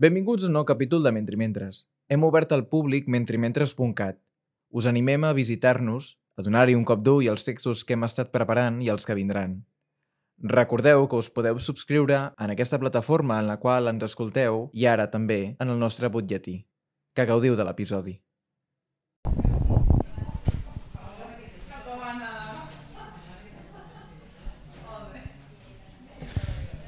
Benvinguts a un nou capítol de Mentrimentres. Hem obert al públic mentrimentres.cat. Us animem a visitar-nos, a donar-hi un cop d'ull als textos que hem estat preparant i els que vindran. Recordeu que us podeu subscriure en aquesta plataforma en la qual ens escolteu i ara també en el nostre butlletí. Que gaudiu de l'episodi.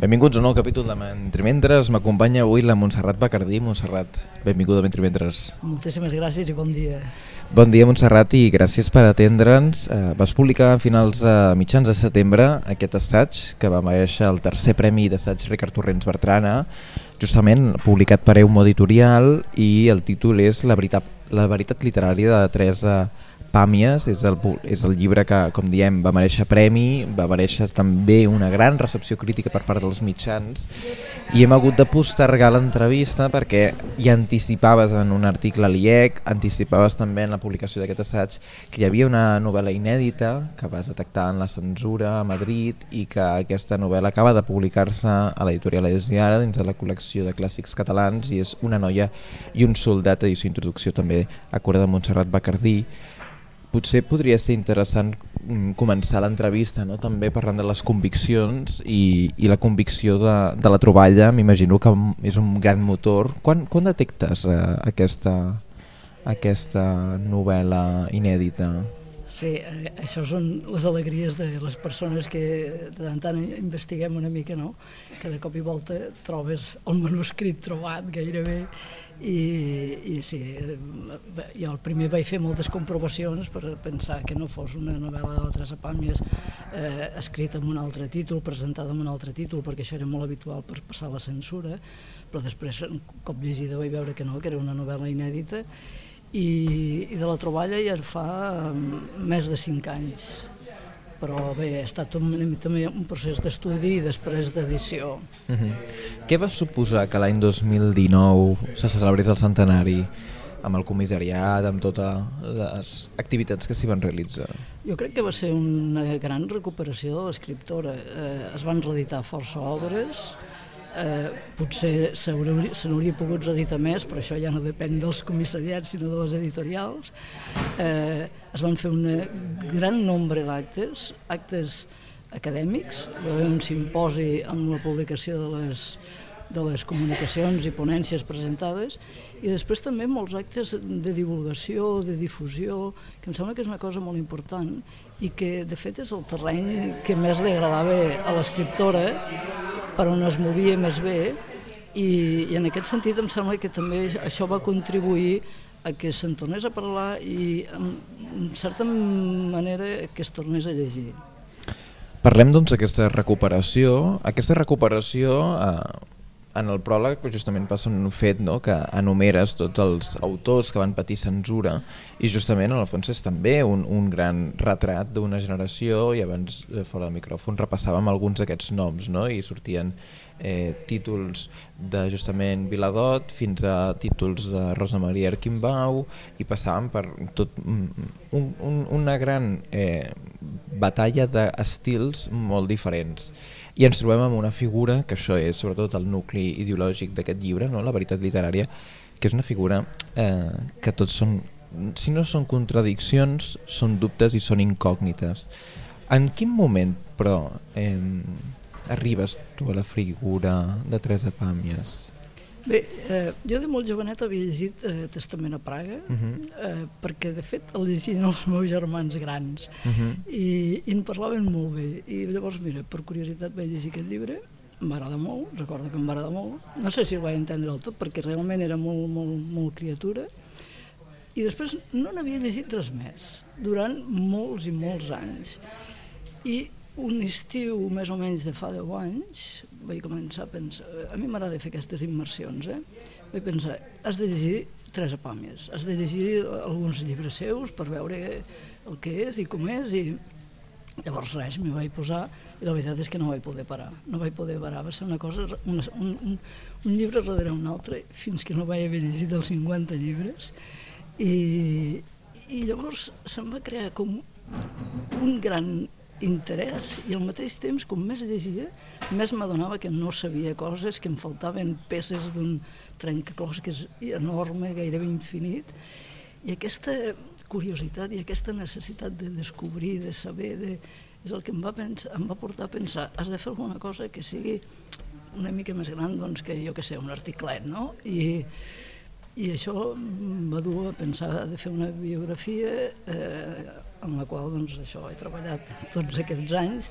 Benvinguts a un nou capítol de Mentrimentres. M'acompanya avui la Montserrat Bacardí. Montserrat, benvinguda a Mentrimentres. Moltíssimes gràcies i bon dia. Bon dia, Montserrat, i gràcies per atendre'ns. Eh, vas publicar a finals de mitjans de setembre aquest assaig que va mereixer el tercer premi d'assaig Ricard Torrents Bertrana, justament publicat per Eum Editorial i el títol és La veritat, la veritat literària de Teresa Pàmies és el, és el llibre que, com diem, va mereixer premi, va mereixer també una gran recepció crítica per part dels mitjans i hem hagut de postergar l'entrevista perquè ja anticipaves en un article a l'IEC, anticipaves també en la publicació d'aquest assaig que hi havia una novel·la inèdita que vas detectar en la censura a Madrid i que aquesta novel·la acaba de publicar-se a l'editorial Esiara dins de la col·lecció de clàssics catalans i és Una noia i un soldat, edició introducció també a cura de Montserrat Bacardí potser podria ser interessant mm, començar l'entrevista no? també parlant de les conviccions i, i la convicció de, de la troballa, m'imagino que és un gran motor. Quan, quan detectes eh, aquesta, aquesta novel·la inèdita? Sí, eh, això són les alegries de les persones que de tant tant investiguem una mica, no? que de cop i volta trobes el manuscrit trobat gairebé i, i sí, jo el primer vaig fer moltes comprovacions per pensar que no fos una novel·la de la Teresa eh, escrita amb un altre títol, presentada amb un altre títol, perquè això era molt habitual per passar la censura, però després, un cop llegida, vaig veure que no, que era una novel·la inèdita, i, i de la troballa ja fa um, més de cinc anys però bé, ha estat un, també un procés d'estudi i després d'edició. Uh -huh. Què va suposar que l'any 2019 se celebrés el centenari amb el comissariat, amb totes les activitats que s'hi van realitzar? Jo crec que va ser una gran recuperació de l'escriptora. Eh, es van reeditar força obres, eh, potser se n'hauria pogut reeditar més, però això ja no depèn dels comissariats sinó de les editorials. Eh, es van fer un gran nombre d'actes, actes acadèmics, va haver un simposi amb la publicació de les, de les comunicacions i ponències presentades i després també molts actes de divulgació, de difusió, que em sembla que és una cosa molt important i que de fet és el terreny que més li agradava a l'escriptora per on es movia més bé i, i en aquest sentit em sembla que també això va contribuir a que se'n tornés a parlar i en, en certa manera que es tornés a llegir. Parlem doncs d'aquesta recuperació. Aquesta recuperació eh, en el pròleg justament passa un fet no? que enumeres tots els autors que van patir censura i justament en el fons és també un, un gran retrat d'una generació i abans eh, fora del micròfon repassàvem alguns d'aquests noms no? i sortien eh, títols de justament Viladot fins a títols de Rosa Maria Arquimbau i passàvem per tot un, un, una gran eh, batalla d'estils molt diferents i ens trobem amb una figura, que això és sobretot el nucli ideològic d'aquest llibre, no? la veritat literària, que és una figura eh, que tots són, si no són contradiccions, són dubtes i són incògnites. En quin moment, però, eh, arribes tu a la figura de Teresa Pàmies? Bé, eh, jo de molt jovenet havia llegit eh, Testament a Praga, uh mhm. -huh. eh, perquè de fet el llegien els meus germans grans, uh mhm. -huh. i, i en parlaven molt bé. I llavors, mira, per curiositat vaig llegir aquest llibre, em va agradar molt, recordo que em va agradar molt. No sé si el vaig entendre del tot, perquè realment era molt, molt, molt criatura. I després no n'havia llegit res més, durant molts i molts anys. I un estiu més o menys de fa 10 anys vaig començar a pensar, a mi m'agrada fer aquestes immersions, eh? vaig pensar, has de llegir Teresa Pàmies, has de llegir alguns llibres seus per veure el que és i com és, i llavors res, m'hi vaig posar, i la veritat és que no vaig poder parar, no vaig poder parar, va ser una cosa, un, un, un llibre darrere un altre, fins que no vaig haver llegit els 50 llibres, i, i llavors se'm va crear com un gran interès i al mateix temps, com més llegia, més m'adonava que no sabia coses, que em faltaven peces d'un trencaclosques enorme, gairebé infinit, i aquesta curiositat i aquesta necessitat de descobrir, de saber, de, és el que em va, pensar, em va portar a pensar has de fer alguna cosa que sigui una mica més gran doncs, que jo que sé, un articlet, no? I, i això em va dur a pensar de fer una biografia eh, en la qual doncs, això he treballat tots aquests anys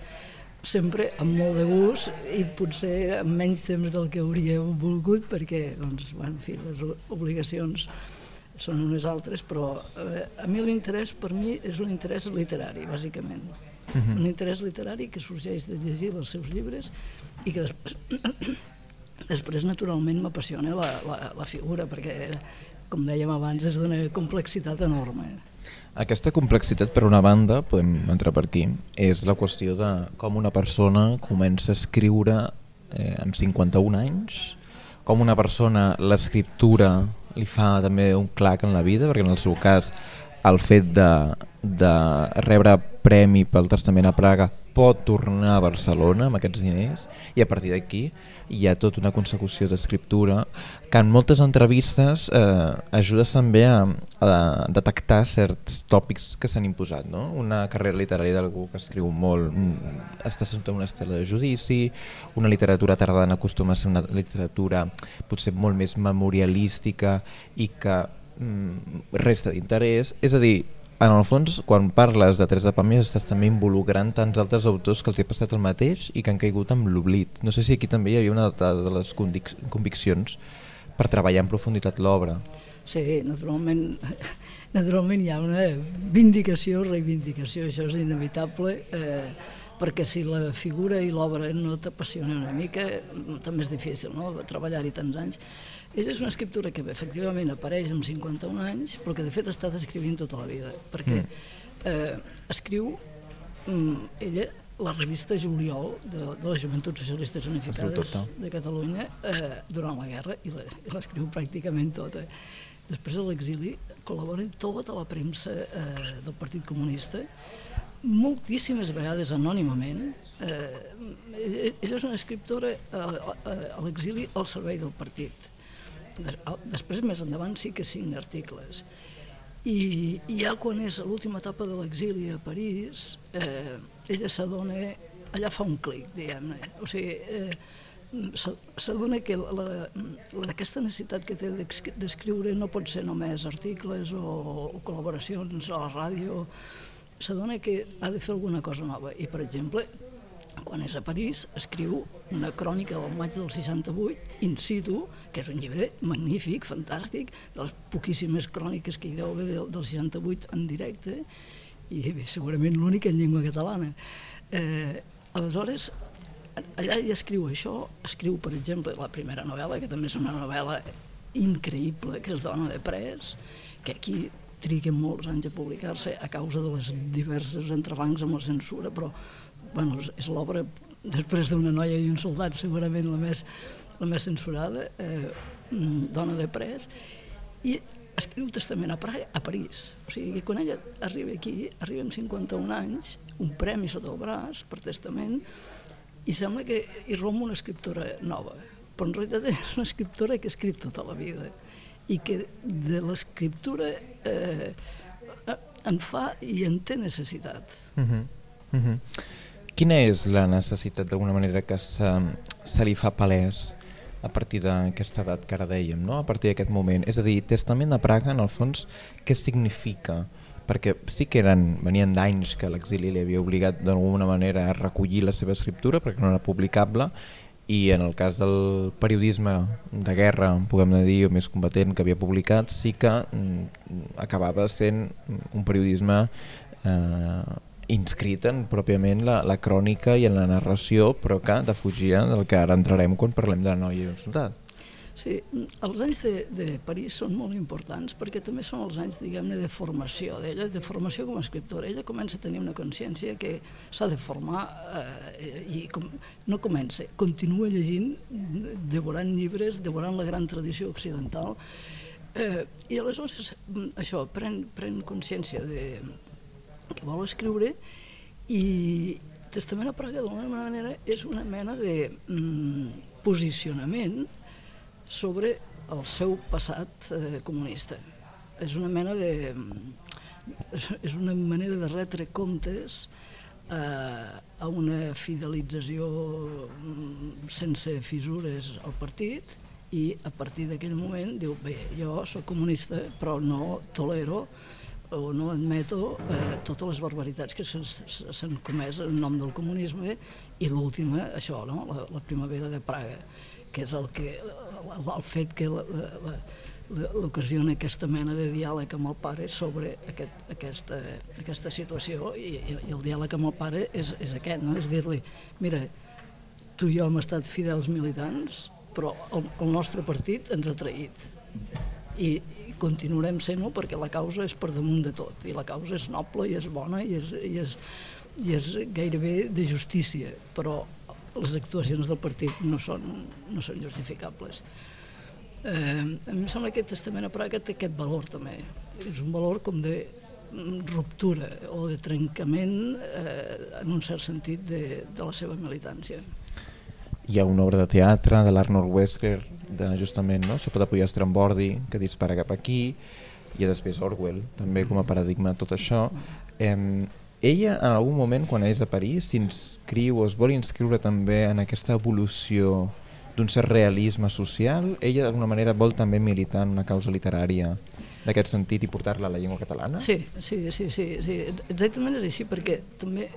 sempre amb molt de gust i potser amb menys temps del que hauria volgut perquè doncs, bueno, en fi, les obligacions són unes altres, però eh, a mi l'interès per mi és un interès literari, bàsicament. Uh mhm. -huh. Un interès literari que sorgeix de llegir els seus llibres i que després, després naturalment m'apassiona la, la, la figura, perquè, com dèiem abans, és d'una complexitat enorme. Aquesta complexitat, per una banda, podem entrar per aquí, és la qüestió de com una persona comença a escriure eh, amb 51 anys, com una persona l'escriptura li fa també un clac en la vida, perquè en el seu cas el fet de, de rebre premi pel testament a Praga pot tornar a Barcelona amb aquests diners i a partir d'aquí hi ha tota una consecució d'escriptura que en moltes entrevistes eh, ajuda també a, a detectar certs tòpics que s'han imposat. No? Una carrera literària d'algú que escriu molt mm, està sota una estela de judici, una literatura tardana acostuma a ser una literatura potser molt més memorialística i que mm, resta d'interès. És a dir, en el fons, quan parles de Teresa Pàmies estàs també involucrant tants altres autors que els hi ha passat el mateix i que han caigut amb l'oblit. No sé si aquí també hi havia una de les convic conviccions per treballar en profunditat l'obra. Sí, naturalment, naturalment hi ha una vindicació, reivindicació, això és inevitable, eh, perquè si la figura i l'obra no t'apassiona una mica, també és difícil, no?, treballar-hi tants anys. Ella és una escriptura que efectivament apareix amb 51 anys, però que de fet ha estat escrivint tota la vida, perquè mm. eh, escriu mm, ella la revista Juliol de, de les Joventuts Socialistes Unificades de Catalunya eh, durant la guerra i l'escriu pràcticament tota. Després de l'exili col·labora en tota la premsa eh, del Partit Comunista, moltíssimes vegades anònimament. Eh, ella és una escriptora a, a, a l'exili al servei del partit Després, més endavant, sí que signa articles. I, i ja quan és a l'última etapa de l'exili a París, eh, ella s'adona, allà fa un clic, diguem-ne. O sigui, eh, s'adona que la, la, aquesta necessitat que té d'escriure no pot ser només articles o, o col·laboracions a la ràdio, s'adona que ha de fer alguna cosa nova. I, per exemple, quan és a París, escriu una crònica del maig del 68, in situ, que és un llibre magnífic, fantàstic, de les poquíssimes cròniques que hi deu haver del, del 68 en directe, i segurament l'únic en llengua catalana. Eh, aleshores, allà hi escriu això, escriu, per exemple, la primera novel·la, que també és una novel·la increïble, que es dona de pres, que aquí triguen molts anys a publicar-se a causa de les diverses entrebancs amb la censura, però bueno, és l'obra, després d'una noia i un soldat, segurament la més, la més censurada, eh, mm, dona de pres, i escriu testament a, Praga, a París. O sigui, que quan ella arriba aquí, arriba amb 51 anys, un premi sota el braç per testament, i sembla que hi rom una escriptora nova, però en realitat és una escriptora que ha escrit tota la vida i que de l'escriptura eh, en fa i en té necessitat. Uh -huh. Uh -huh. Quina és la necessitat d'alguna manera que se, se li fa palès a partir d'aquesta edat que ara dèiem, no? a partir d'aquest moment? És a dir, Testament de Praga, en el fons, què significa? Perquè sí que eren, venien d'anys que l'exili li havia obligat d'alguna manera a recollir la seva escriptura perquè no era publicable i en el cas del periodisme de guerra, puguem dir, o més combatent que havia publicat, sí que mm, acabava sent un periodisme eh, inscrit en pròpiament la, la crònica i en la narració, però que defugia del que ara entrarem quan parlem de la noia i el soldat. Sí, els anys de, de París són molt importants perquè també són els anys, diguem-ne, de formació d'ella, de formació com a escriptora. Ella comença a tenir una consciència que s'ha de formar eh, i com, no comença, continua llegint, devorant llibres, devorant la gran tradició occidental eh, i aleshores això, pren, pren consciència de, que vol escriure I Testament a Praga, d'alguna manera, és una mena de mm, posicionament sobre el seu passat eh, comunista. És una mena de... és una manera de retre comptes eh, a una fidelització mm, sense fissures al partit i a partir d'aquell moment diu, bé, jo sóc comunista però no tolero o no admeto eh, totes les barbaritats que s'han comès en nom del comunisme i l'última, això, no? la, la primavera de Praga, que és el, que, el, el fet que l'ocasiona aquesta mena de diàleg amb el pare sobre aquest, aquesta, aquesta situació i, i, el diàleg amb el pare és, és aquest, no? és dir-li, mira, tu i jo hem estat fidels militants, però el, el nostre partit ens ha traït i, i continuarem sent-ho perquè la causa és per damunt de tot. I la causa és noble i és bona i és, i és, i és gairebé de justícia però les actuacions del partit no són, no són justificables. Eh, a mi em sembla que aquest testament a Praga té aquest valor també. És un valor com de ruptura o de trencament eh, en un cert sentit de, de la seva militància. Hi ha una obra de teatre de l'Arnold Wesker de justament no? això pot apoyar Strambordi que dispara cap aquí i després Orwell també com a paradigma tot això eh, ella en algun moment quan és a París s'inscriu o es vol inscriure també en aquesta evolució d'un cert realisme social ella d'alguna manera vol també militar en una causa literària d'aquest sentit i portar-la a la llengua catalana? Sí, sí, sí, sí, sí. exactament és així perquè també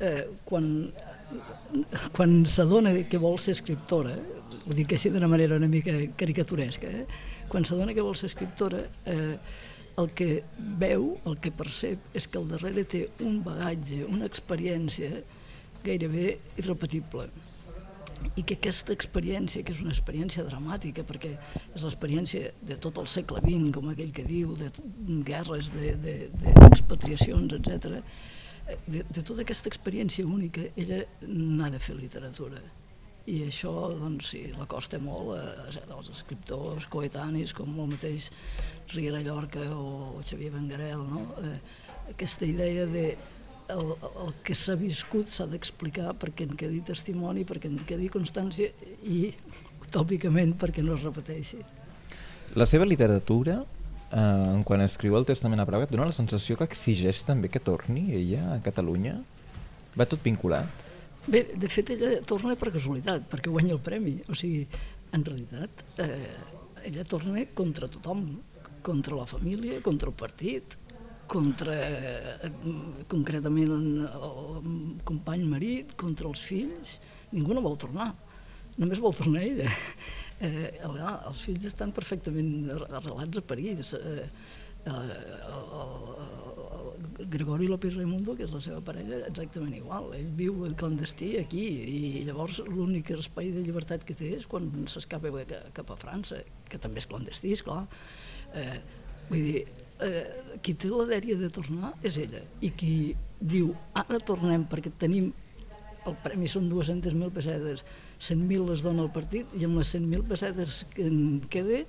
eh, quan quan s'adona que vol ser escriptora, ho dic així d'una manera una mica caricaturesca, eh? quan s'adona que vol ser escriptora, eh, el que veu, el que percep, és que al darrere té un bagatge, una experiència gairebé irrepetible i que aquesta experiència, que és una experiència dramàtica, perquè és l'experiència de tot el segle XX, com aquell que diu, de guerres, d'expatriacions, de, de, etc de, de tota aquesta experiència única, ella n'ha de fer literatura. I això, doncs, sí, la costa molt a, als escriptors coetanis, com el mateix Riera Llorca o Xavier Bengarel, no? Eh, aquesta idea de el, el que s'ha viscut s'ha d'explicar perquè en quedi testimoni, perquè en quedi constància i, tòpicament, perquè no es repeteixi. La seva literatura eh, quan escriu el Testament a Praga, et dona la sensació que exigeix també que torni ella a Catalunya? Va tot vinculat? Bé, de fet, ella torna per casualitat, perquè guanya el premi. O sigui, en realitat, eh, ella torna contra tothom, contra la família, contra el partit, contra eh, concretament el, company marit, contra els fills. Ningú no vol tornar, només vol tornar ella eh, els fills estan perfectament arrelats a París. Eh, eh, el Gregori López Raimundo, que és la seva parella, exactament igual. Ell viu clandestí aquí i llavors l'únic espai de llibertat que té és quan s'escapa cap a França, que també és clandestí, esclar. Eh, vull dir, eh, qui té la dèria de tornar és ella i qui diu ara tornem perquè tenim el premi són 200.000 pessetes 100.000 les dona el partit i amb les 100.000 pessetes que en quede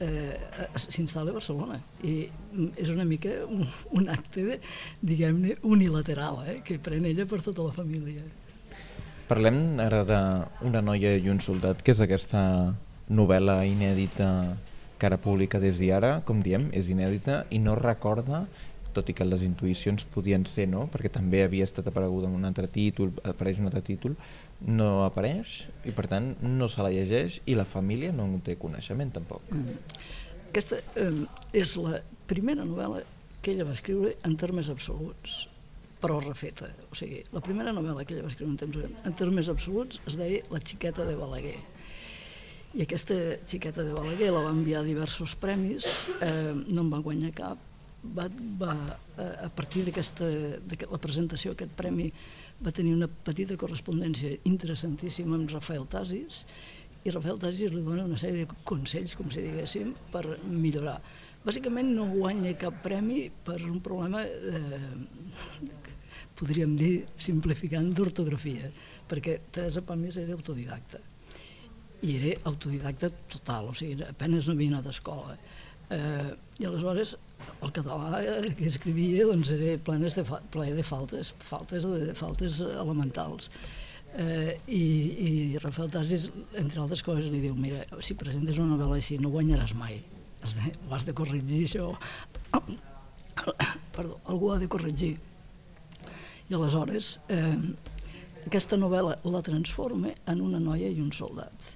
eh, s'instal·la a Barcelona. I és una mica un, un acte diguem-ne unilateral eh, que pren ella per tota la família. Parlem ara d'una noia i un soldat. Que és aquesta novel·la inèdita que ara publica des d'ara, com diem, és inèdita i no recorda tot i que les intuïcions podien ser, no? perquè també havia estat apareguda en un altre títol, apareix un altre títol, no apareix i per tant no se la llegeix i la família no en té coneixement tampoc. Mm. Aquesta eh, és la primera novel·la que ella va escriure en termes absoluts, però refeta. O sigui, la primera novel·la que ella va escriure en termes, en termes absoluts es deia La xiqueta de Balaguer. I aquesta xiqueta de Balaguer la va enviar a diversos premis, eh, no en va guanyar cap, va, va a partir d'aquesta la presentació d'aquest premi va tenir una petita correspondència interessantíssima amb Rafael Tasis i Rafael Tasis li dona una sèrie de consells, com si diguéssim, per millorar. Bàsicament no guanya cap premi per un problema, eh, podríem dir, simplificant, d'ortografia, perquè Teresa Pàmies era autodidacta. I era autodidacta total, o sigui, apenas no havia anat a escola. Eh, I aleshores el català que escrivia doncs, era plenes de, fa, ple de faltes, faltes, de, faltes elementals. Eh, i, i Rafael Tassis, entre altres coses, li diu, mira, si presentes una novel·la així no guanyaràs mai, has de, ho has de corregir això. Perdó, algú ha de corregir. I aleshores, eh, aquesta novel·la la transforma en una noia i un soldat.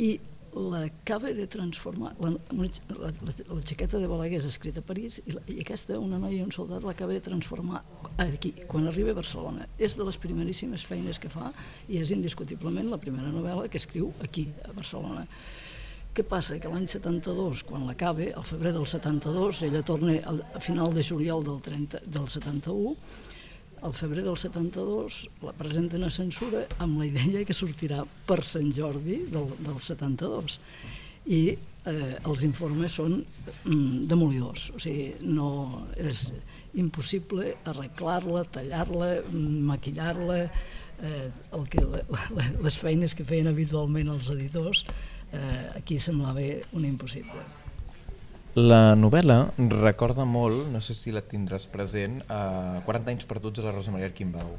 I l'acaba de transformar, la, la, la, la jaqueta de Balaguer és escrita a París i, la, i aquesta, una noia i un soldat, l'acaba de transformar aquí, quan arriba a Barcelona. És de les primeríssimes feines que fa i és indiscutiblement la primera novel·la que escriu aquí, a Barcelona. Què passa? Que l'any 72, quan l'acaba, al febrer del 72, ella torna al, final de juliol del, 30, del 71, al febrer del 72 la presenten a censura amb la idea que sortirà per Sant Jordi del, del 72 i eh, els informes són mm, demolidors. O sigui, no és impossible arreglar-la, tallar-la maquillar-la. Eh, el que, les feines que feien habitualment els editors eh, aquí semblava un impossible la novel·la recorda molt, no sé si la tindràs present, a 40 anys perduts a la Rosa Maria Arquimbau.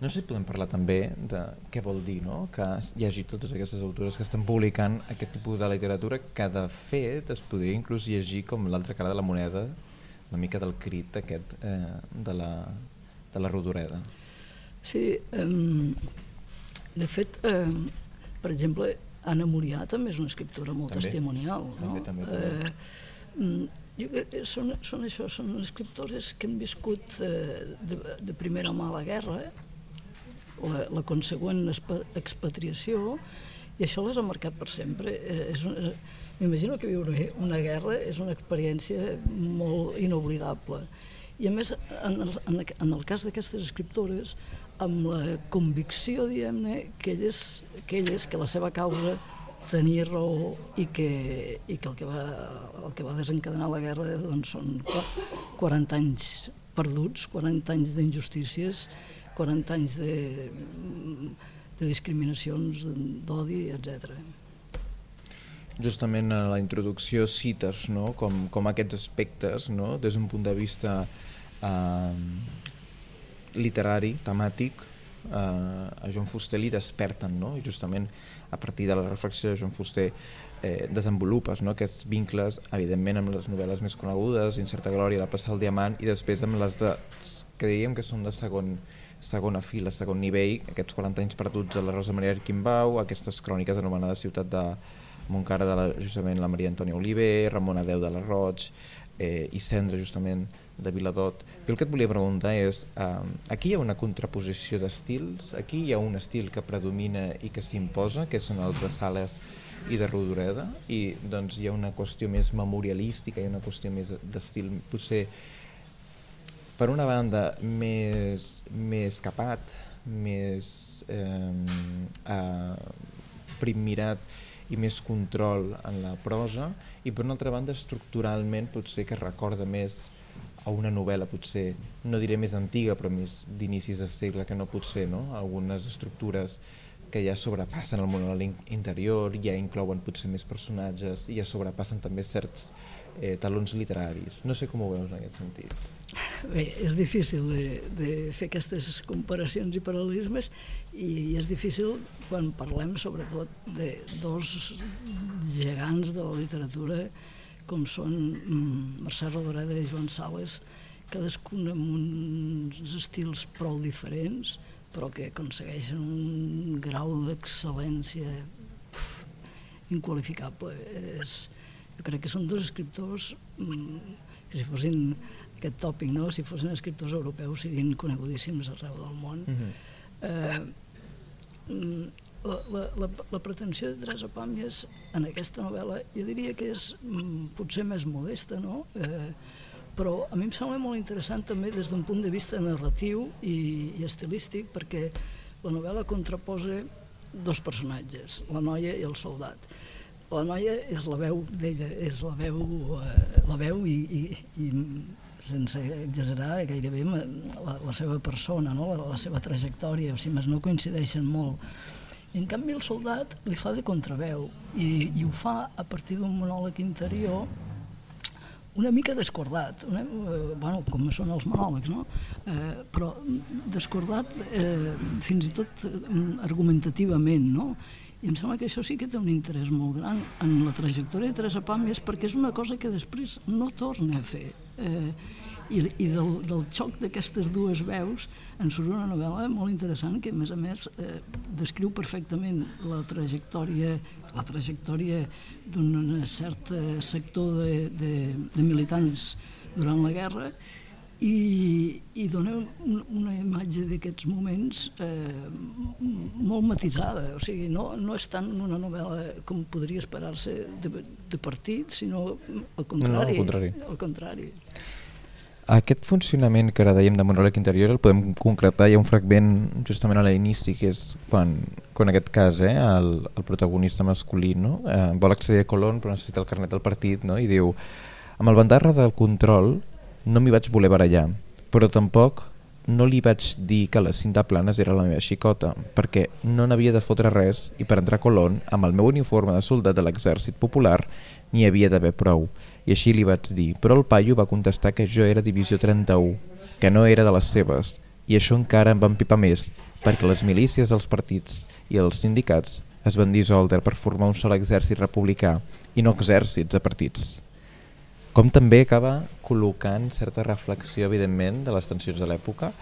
No sé si podem parlar també de què vol dir no? que hi hagi totes aquestes autores que estan publicant aquest tipus de literatura que de fet es podria inclús llegir com l'altra cara de la moneda, una mica del crit aquest eh, de, la, de la Rodoreda. Sí, eh, de fet, eh, per exemple, Anna Murià també és una escriptora molt també. testimonial. No? També, també, també. Eh, mm, jo, eh, són, són això, són escriptores que han viscut eh, de, de primera mà la guerra, la, la consegüent expatriació, i això les ha marcat per sempre. Eh, és una, M'imagino que viure una guerra és una experiència molt inoblidable. I a més, en el, en el cas d'aquestes escriptores, amb la convicció, diguem-ne, que elles, que elles, que la seva causa tenia raó i que, i que el, que va, el que va desencadenar la guerra doncs, són 40 anys perduts, 40 anys d'injustícies, 40 anys de, de discriminacions, d'odi, etc. Justament a la introducció cites no? com, com aquests aspectes no? des d'un punt de vista eh, literari, temàtic, eh, a Joan Fuster li desperten, no? i justament a partir de la reflexió de Joan Fuster eh, desenvolupes no? aquests vincles, evidentment amb les novel·les més conegudes, Incerta Glòria, La Passa del Diamant, i després amb les de, que diríem que són de segon, segona fila, segon nivell, aquests 40 anys perduts a la Rosa Maria Arquimbau, aquestes cròniques anomenades Ciutat de Montcara de la, justament la Maria Antònia Oliver, Ramon Adeu de la Roig eh, i Cendra justament de Viladot. Jo el que et volia preguntar és, eh, aquí hi ha una contraposició d'estils, aquí hi ha un estil que predomina i que s'imposa, que són els de Sales i de Rodoreda, i doncs hi ha una qüestió més memorialística, ha una qüestió més d'estil, potser per una banda més, més capat, més eh, eh, primmirat i més control en la prosa, i per una altra banda estructuralment potser que recorda més a una novel·la potser, no diré més antiga, però més d'inicis de segle, que no potser, no? algunes estructures que ja sobrepassen el monòleg interior, ja inclouen potser més personatges i ja sobrepassen també certs eh, talons literaris. No sé com ho veus en aquest sentit. Bé, és difícil de, de fer aquestes comparacions i paral·lelismes i, i és difícil quan parlem sobretot de dos gegants de la literatura com són mm, Mercè Rodoreda i Joan Sales, cadascun amb uns estils prou diferents, però que aconsegueixen un grau d'excel·lència inqualificable. És, jo crec que són dos escriptors mm, que si fossin aquest tòpic, no? si fossin escriptors europeus serien conegudíssims arreu del món. Uh mhm. -huh. eh, mm, la, la, la, la pretensió de Teresa Pàmies en aquesta novel·la jo diria que és mm, potser més modesta, no? Eh, però a mi em sembla molt interessant també des d'un punt de vista narratiu i, i estilístic perquè la novel·la contraposa dos personatges, la noia i el soldat. La noia és la veu d'ella, és la veu, eh, la veu i, i, i sense exagerar gairebé la, la seva persona, no? la, la seva trajectòria, o sigui, més no coincideixen molt i en canvi el soldat li fa de contraveu i, i ho fa a partir d'un monòleg interior una mica descordat, una, eh, bueno, com són els monòlegs, no? Eh, però descordat eh, fins i tot eh, argumentativament, no? I em sembla que això sí que té un interès molt gran en la trajectòria de Teresa Pàmies perquè és una cosa que després no torna a fer. Eh, i, i del, del xoc d'aquestes dues veus en surt una novel·la molt interessant que a més a més eh, descriu perfectament la trajectòria la trajectòria d'un cert sector de, de, de militants durant la guerra i, i dona un, una imatge d'aquests moments eh, molt matisada, o sigui, no, no és tant una novel·la com podria esperar-se de, de partit, sinó al contrari. No, no, al contrari. Al contrari. Aquest funcionament que ara dèiem de monòleg interior el podem concretar, hi ha un fragment justament a l'inici que és quan, quan en aquest cas eh, el, el protagonista masculí no? eh, vol accedir a Colón però necessita el carnet del partit no? i diu amb el bandarra del control no m'hi vaig voler barallar però tampoc no li vaig dir que la cinta planes era la meva xicota, perquè no n'havia de fotre res i per entrar a Colón, amb el meu uniforme de soldat de l'exèrcit popular, n'hi havia d'haver prou. I així li vaig dir, però el paio va contestar que jo era divisió 31, que no era de les seves, i això encara em va empipar més, perquè les milícies dels partits i els sindicats es van dissoldre per formar un sol exèrcit republicà i no exèrcits de partits. Com també acaba col·locant certa reflexió, evidentment, de les tensions de l'època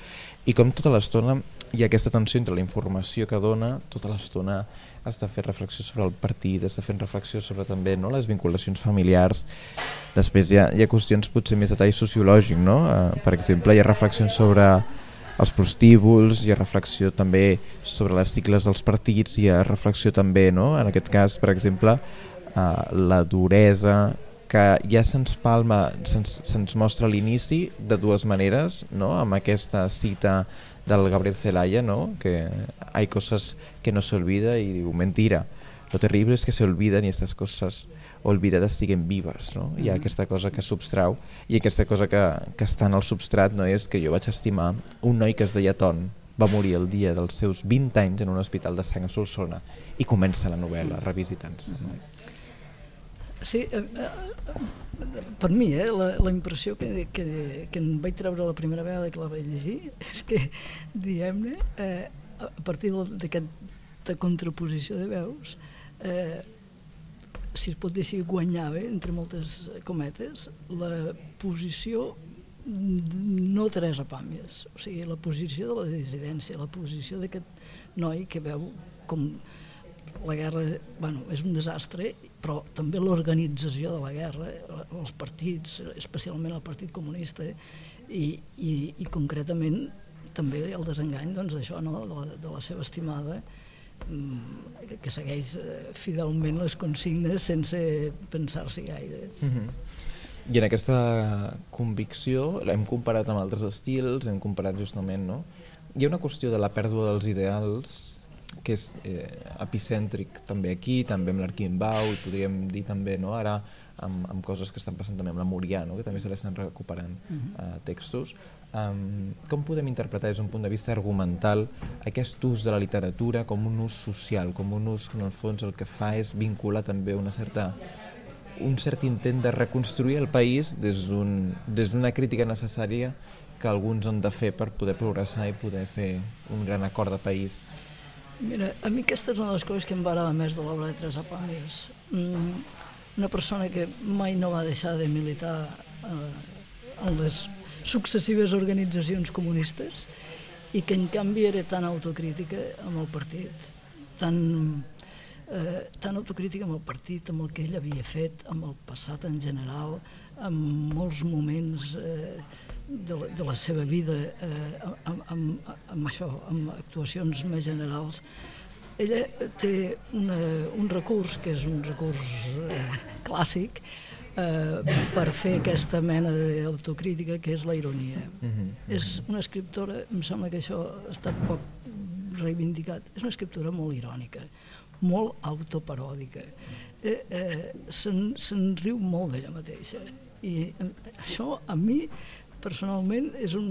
i com tota l'estona hi ha aquesta tensió entre la informació que dona, tota l'estona està fent reflexió sobre el partit, està fent reflexió sobre també no, les vinculacions familiars. Després hi ha, hi ha qüestions potser més de tall sociològic, no? Uh, per exemple, hi ha reflexions sobre els prostíbuls, hi ha reflexió també sobre les cicles dels partits, hi ha reflexió també, no? en aquest cas, per exemple, uh, la duresa que ja se'ns palma, se'ns se mostra l'inici de dues maneres, no? amb aquesta cita del Gabriel Celaya, ¿no? que hay cosas que no se olvida y digo, mentira, lo terrible es que se olviden y estas cosas olvidades siguen vives. No? Hi ha aquesta cosa que substrau i aquesta cosa que, que està en el substrat no és que jo vaig estimar un noi que es deia Ton, va morir el dia dels seus 20 anys en un hospital de sang a Solsona i comença la novel·la revisitant-se. No? Sí, eh, eh, per mi, eh, la, la impressió que, que, que em vaig treure la primera vegada que la vaig llegir és que, diguem-ne, eh, a partir d'aquesta contraposició de veus, eh, si es pot dir així, guanyava, entre moltes cometes, la posició no Teresa Pàmies, o sigui, la posició de la dissidència, la posició d'aquest noi que veu com la guerra bueno, és un desastre, però també l'organització de la guerra, els partits, especialment el Partit Comunista, i, i, i concretament també el desengany doncs, això, no? de, la, de la seva estimada, mm, que segueix eh, fidelment les consignes sense pensar-s'hi gaire. Mm -hmm. I en aquesta convicció l'hem comparat amb altres estils, hem comparat justament, no? Hi ha una qüestió de la pèrdua dels ideals que és eh, epicèntric també aquí, també amb l'Arquimbau, i podríem dir també no, ara amb, amb coses que estan passant també amb la Murià, no, que també se l'estan recuperant uh mhm. -huh. eh, textos. Um, com podem interpretar des d'un punt de vista argumental aquest ús de la literatura com un ús social, com un ús que en el fons el que fa és vincular també una certa un cert intent de reconstruir el país des d'una un, crítica necessària que alguns han de fer per poder progressar i poder fer un gran acord de país Mira, a mi aquesta és una de les coses que em va agradar més de l'obra de Teresa Pàmies. Mm, una persona que mai no va deixar de militar eh, en les successives organitzacions comunistes i que en canvi era tan autocrítica amb el partit, tan, eh, tan autocrítica amb el partit, amb el que ell havia fet, amb el passat en general, amb molts moments eh, de la, de la seva vida eh, amb, amb, amb això, amb actuacions més generals, ella té una, un recurs, que és un recurs eh, clàssic, eh, per fer aquesta mena d'autocrítica, que és la ironia. Mm -hmm. És una escriptora, em sembla que això ha estat poc reivindicat, és una escriptora molt irònica, molt autoparòdica. Eh, eh, Se'n se riu molt d'ella mateixa. I eh, això a mi personalment és un,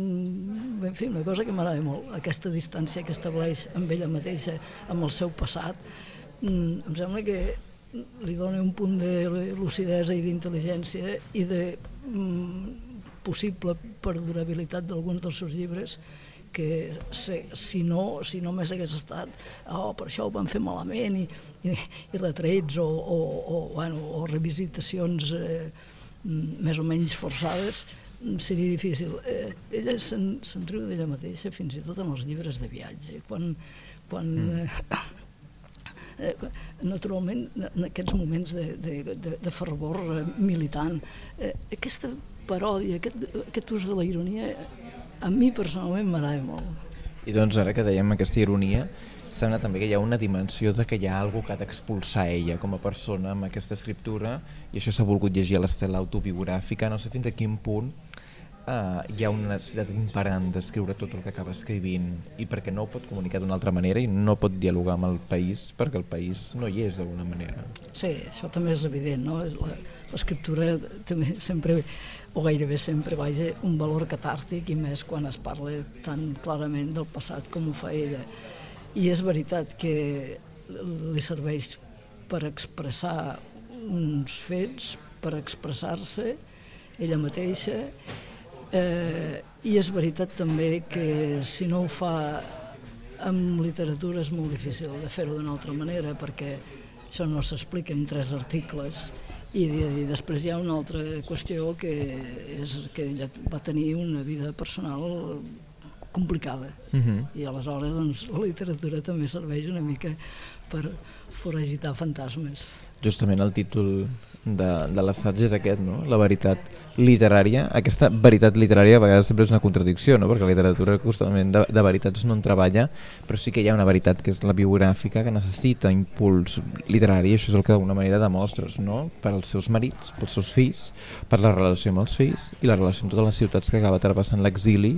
en fi, una cosa que m'agrada molt, aquesta distància que estableix amb ella mateixa, amb el seu passat. Mm, em sembla que li dona un punt de lucidesa i d'intel·ligència i de mm, possible perdurabilitat d'alguns dels seus llibres que si, si, no, si només hagués estat oh, per això ho van fer malament i, i, i retrets o, o, o, bueno, o revisitacions eh, més o menys forçades seria difícil. Eh, ella se'n se riu d'ella mateixa fins i tot en els llibres de viatge. Quan, quan mm. eh, naturalment en aquests moments de, de, de, de fervor eh, militant, eh, aquesta paròdia, aquest, aquest ús de la ironia a mi personalment m'agrada molt. I doncs ara que dèiem aquesta ironia, sembla també que hi ha una dimensió de que hi ha algú que ha d'expulsar ella com a persona amb aquesta escriptura i això s'ha volgut llegir a l'estela autobiogràfica, no sé fins a quin punt uh, hi ha una necessitat imperant d'escriure tot el que acaba escrivint i perquè no ho pot comunicar d'una altra manera i no pot dialogar amb el país perquè el país no hi és d'alguna manera. Sí, això també és evident, no? L'escriptura també sempre o gairebé sempre vaja, un valor catàrtic i més quan es parla tan clarament del passat com ho fa ella. I és veritat que li serveix per expressar uns fets, per expressar-se ella mateixa, eh, i és veritat també que si no ho fa amb literatura és molt difícil de fer-ho d'una altra manera perquè això no s'explica en tres articles i, i després hi ha una altra qüestió que és que ella va tenir una vida personal complicada uh mhm. -huh. i aleshores doncs, la literatura també serveix una mica per foragitar fantasmes. Justament el títol de, de l'assaig és aquest, no? la veritat literària. Aquesta veritat literària a vegades sempre és una contradicció, no? perquè la literatura justament de, de veritats no en treballa, però sí que hi ha una veritat que és la biogràfica que necessita impuls literari, i això és el que d'alguna manera demostres, no? per als seus marits, pels seus fills, per la relació amb els fills i la relació amb totes les ciutats que acaba travessant l'exili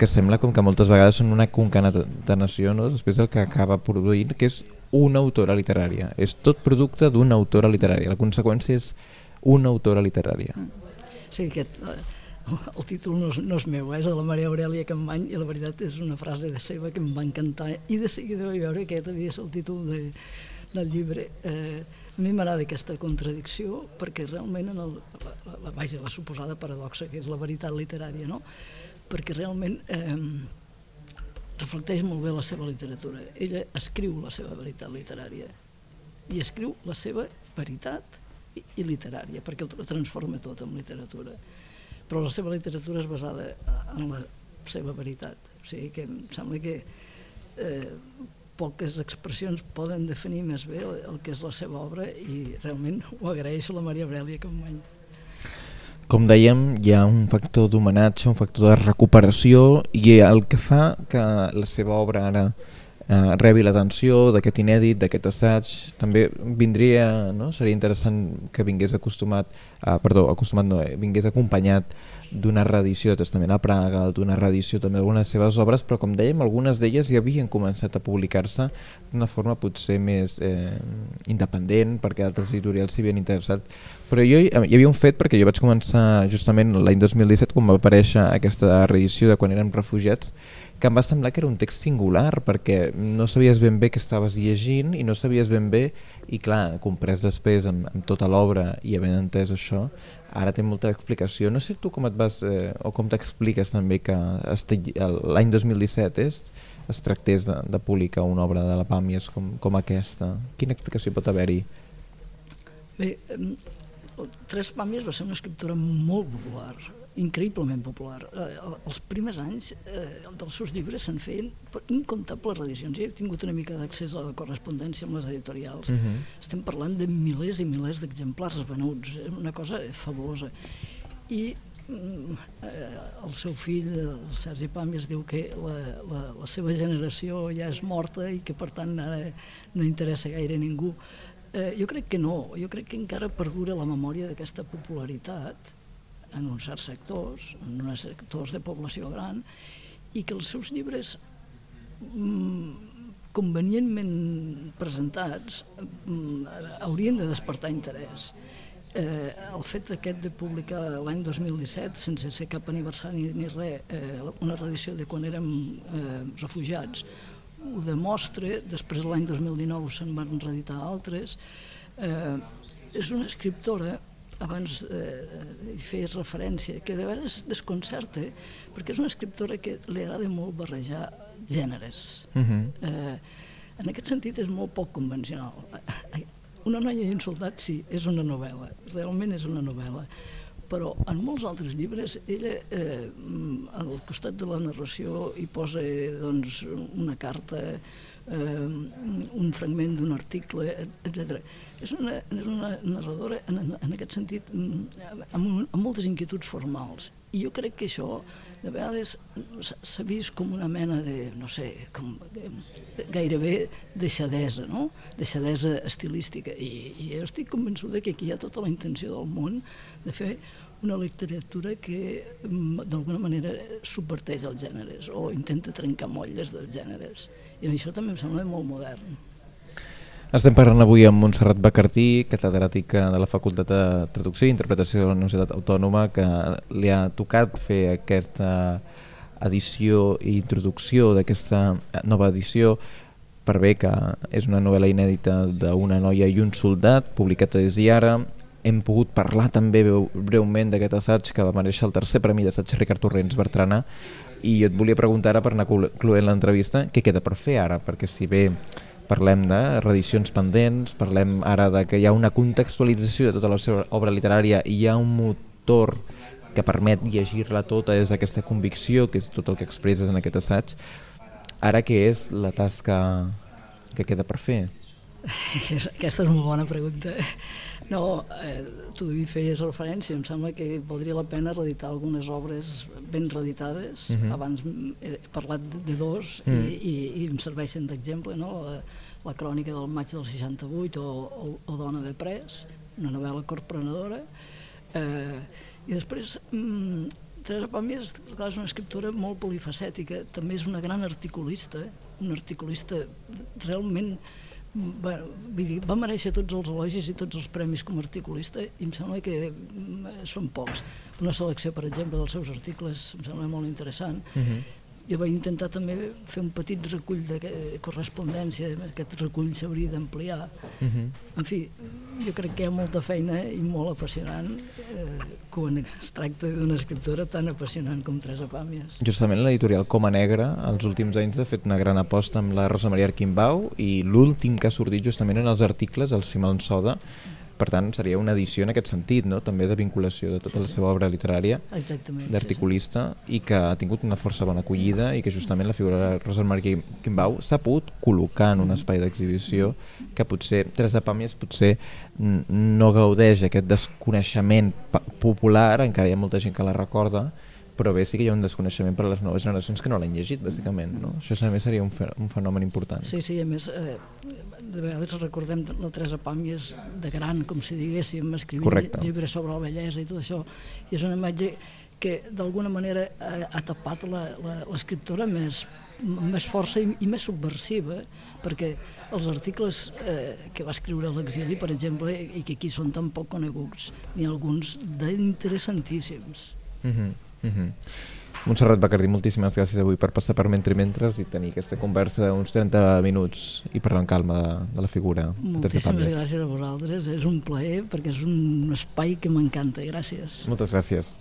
que sembla com que moltes vegades són una concatenació no? després del que acaba produint, que és una autora literària. És tot producte d'una autora literària. La conseqüència és una autora literària. Mm. Sí, aquest, eh, el títol no és, no és meu, eh? és de la Maria Aurelia Campany i la veritat és una frase de seva que em va encantar i de seguida vaig veure que aquest havia ser el títol de, del llibre. Eh, a mi m'agrada aquesta contradicció perquè realment en el, la, la, la, vaja, la suposada paradoxa que és la veritat literària, no? perquè realment eh, reflecteix molt bé la seva literatura. Ella escriu la seva veritat literària i escriu la seva veritat i, literària, perquè ho transforma tot en literatura. Però la seva literatura és basada en la seva veritat. O sigui que em sembla que eh, poques expressions poden definir més bé el, el que és la seva obra i realment ho agraeixo a la Maria Aurelia Campany. Com dèiem, hi ha un factor d'homenatge, un factor de recuperació i el que fa que la seva obra ara eh, rebi l'atenció d'aquest inèdit, d'aquest assaig, també vindria, no? seria interessant que vingués acostumat, eh, perdó, acostumat no, eh, vingués acompanyat d'una reedició de Testament a Praga, d'una reedició també d'algunes seves obres, però com dèiem, algunes d'elles ja havien començat a publicar-se d'una forma potser més eh, independent, perquè altres editorials s'hi havien interessat. Però jo, hi havia un fet, perquè jo vaig començar justament l'any 2017, quan va aparèixer aquesta reedició de quan érem refugiats, que em va semblar que era un text singular, perquè no sabies ben bé què estaves llegint i no sabies ben bé, i clar, comprès després amb, amb tota l'obra i havent entès això, ara té molta explicació. No sé tu com et vas, eh, o com t'expliques també que l'any 2017 és, es tractés de, de publicar una obra de la Pàmies com, com aquesta. Quina explicació pot haver-hi? Bé, Tres Pàmies va ser una escriptora molt popular increïblement popular. Eh, els primers anys eh, dels seus llibres se'n feien incomptables reedicions. Jo he tingut una mica d'accés a la correspondència amb les editorials. Uh mhm. -huh. Estem parlant de milers i milers d'exemplars venuts, una cosa fabulosa. I mm, eh, el seu fill, el Sergi Pàmies, diu que la, la, la seva generació ja és morta i que per tant ara no interessa gaire a ningú. Eh, jo crec que no, jo crec que encara perdura la memòria d'aquesta popularitat en uns certs sectors, en uns sectors de població gran, i que els seus llibres mm, convenientment presentats mm, haurien de despertar interès. Eh, el fet aquest de publicar l'any 2017, sense ser cap aniversari ni res, eh, una reedició de quan érem eh, refugiats, ho demostra, després l'any 2019 se'n van reeditar altres, Eh, és una escriptora abans eh, feies referència, que de vegades desconcerta, perquè és una escriptora que li agrada molt barrejar gèneres. Uh -huh. eh, en aquest sentit és molt poc convencional. Una noia i un soldat, sí, és una novel·la, realment és una novel·la, però en molts altres llibres ella eh, al costat de la narració hi posa doncs, una carta, eh, un fragment d'un article, etc és una, és una narradora en, en aquest sentit mm, amb, amb moltes inquietuds formals i jo crec que això de vegades s'ha vist com una mena de, no sé, com, gairebé deixadesa, no? deixadesa estilística i, i jo estic convençuda que aquí hi ha tota la intenció del món de fer una literatura que mm, d'alguna manera subverteix els gèneres o intenta trencar molles dels gèneres i això també em sembla molt modern. Estem parlant avui amb Montserrat Bacardí, catedràtica de la Facultat de Traducció i Interpretació de la Universitat Autònoma, que li ha tocat fer aquesta edició i introducció d'aquesta nova edició per bé que és una novel·la inèdita d'una noia i un soldat, publicat des d'ara. Hem pogut parlar també breument d'aquest assaig que va mereixer el tercer premi d'assaig Ricard Torrents Bertrana i jo et volia preguntar ara per anar concloent l'entrevista què queda per fer ara, perquè si bé parlem de reedicions pendents, parlem ara de que hi ha una contextualització de tota la seva obra literària i hi ha un motor que permet llegir-la tota des d'aquesta convicció, que és tot el que expresses en aquest assaig. Ara què és la tasca que queda per fer? Aquesta és una bona pregunta. No, eh, tu David feies referència, em sembla que valdria la pena reeditar algunes obres ben reeditades, uh mhm. -huh. abans he parlat de dos uh -huh. i, mm. i, i em serveixen d'exemple, no? la, la crònica del maig del 68 o, o, o Dona de Pres, una novel·la corprenedora, eh, i després mm, Teresa Pàmies és una escriptora molt polifacètica, també és una gran articulista, una articulista realment bueno, vull dir, va mereixer tots els elogis i tots els premis com a articulista i em sembla que mm, són pocs. Una selecció, per exemple, dels seus articles em sembla molt interessant. Uh mhm. -huh jo vaig intentar també fer un petit recull de correspondència, aquest recull s'hauria d'ampliar. Uh mhm. -huh. En fi, jo crec que hi ha molta feina i molt apassionant eh, quan es tracta d'una escriptora tan apassionant com Teresa Pàmies. Justament l'editorial Coma Negra els últims anys ha fet una gran aposta amb la Rosa Maria Arquimbau i l'últim que ha sortit justament en els articles, el Simon Soda, per tant, seria una edició en aquest sentit, no? també de vinculació de tota sí, la seva obra literària d'articulista sí, sí. i que ha tingut una força bona acollida i que justament la figura de Rosa Marquí Quimbau s'ha pogut col·locar en un espai d'exhibició que potser Teresa Pàmies potser no gaudeix aquest desconeixement popular, encara hi ha molta gent que la recorda, però bé sí que hi ha un desconeixement per a les noves generacions que no l'han llegit, bàsicament. No? Això també seria un, un fenomen important. Sí, sí, a més, eh, de vegades recordem la Teresa Pàmies de gran, com si diguéssim, escrivint Correcte. llibres sobre la bellesa i tot això, i és una imatge que d'alguna manera ha, ha tapat l'escriptora més, més força i, i més subversiva, perquè els articles eh, que va escriure a l'exili, per exemple, i que aquí són tan poc coneguts, n'hi ha alguns d'interessantíssims. Mm -hmm. Mm -hmm. Montserrat Bacardí, moltíssimes gràcies avui per passar per Mentre Mentres i tenir aquesta conversa d'uns 30 minuts i parlar en calma de, de la figura. Moltíssimes gràcies a vosaltres, és un plaer perquè és un espai que m'encanta, gràcies. Moltes gràcies.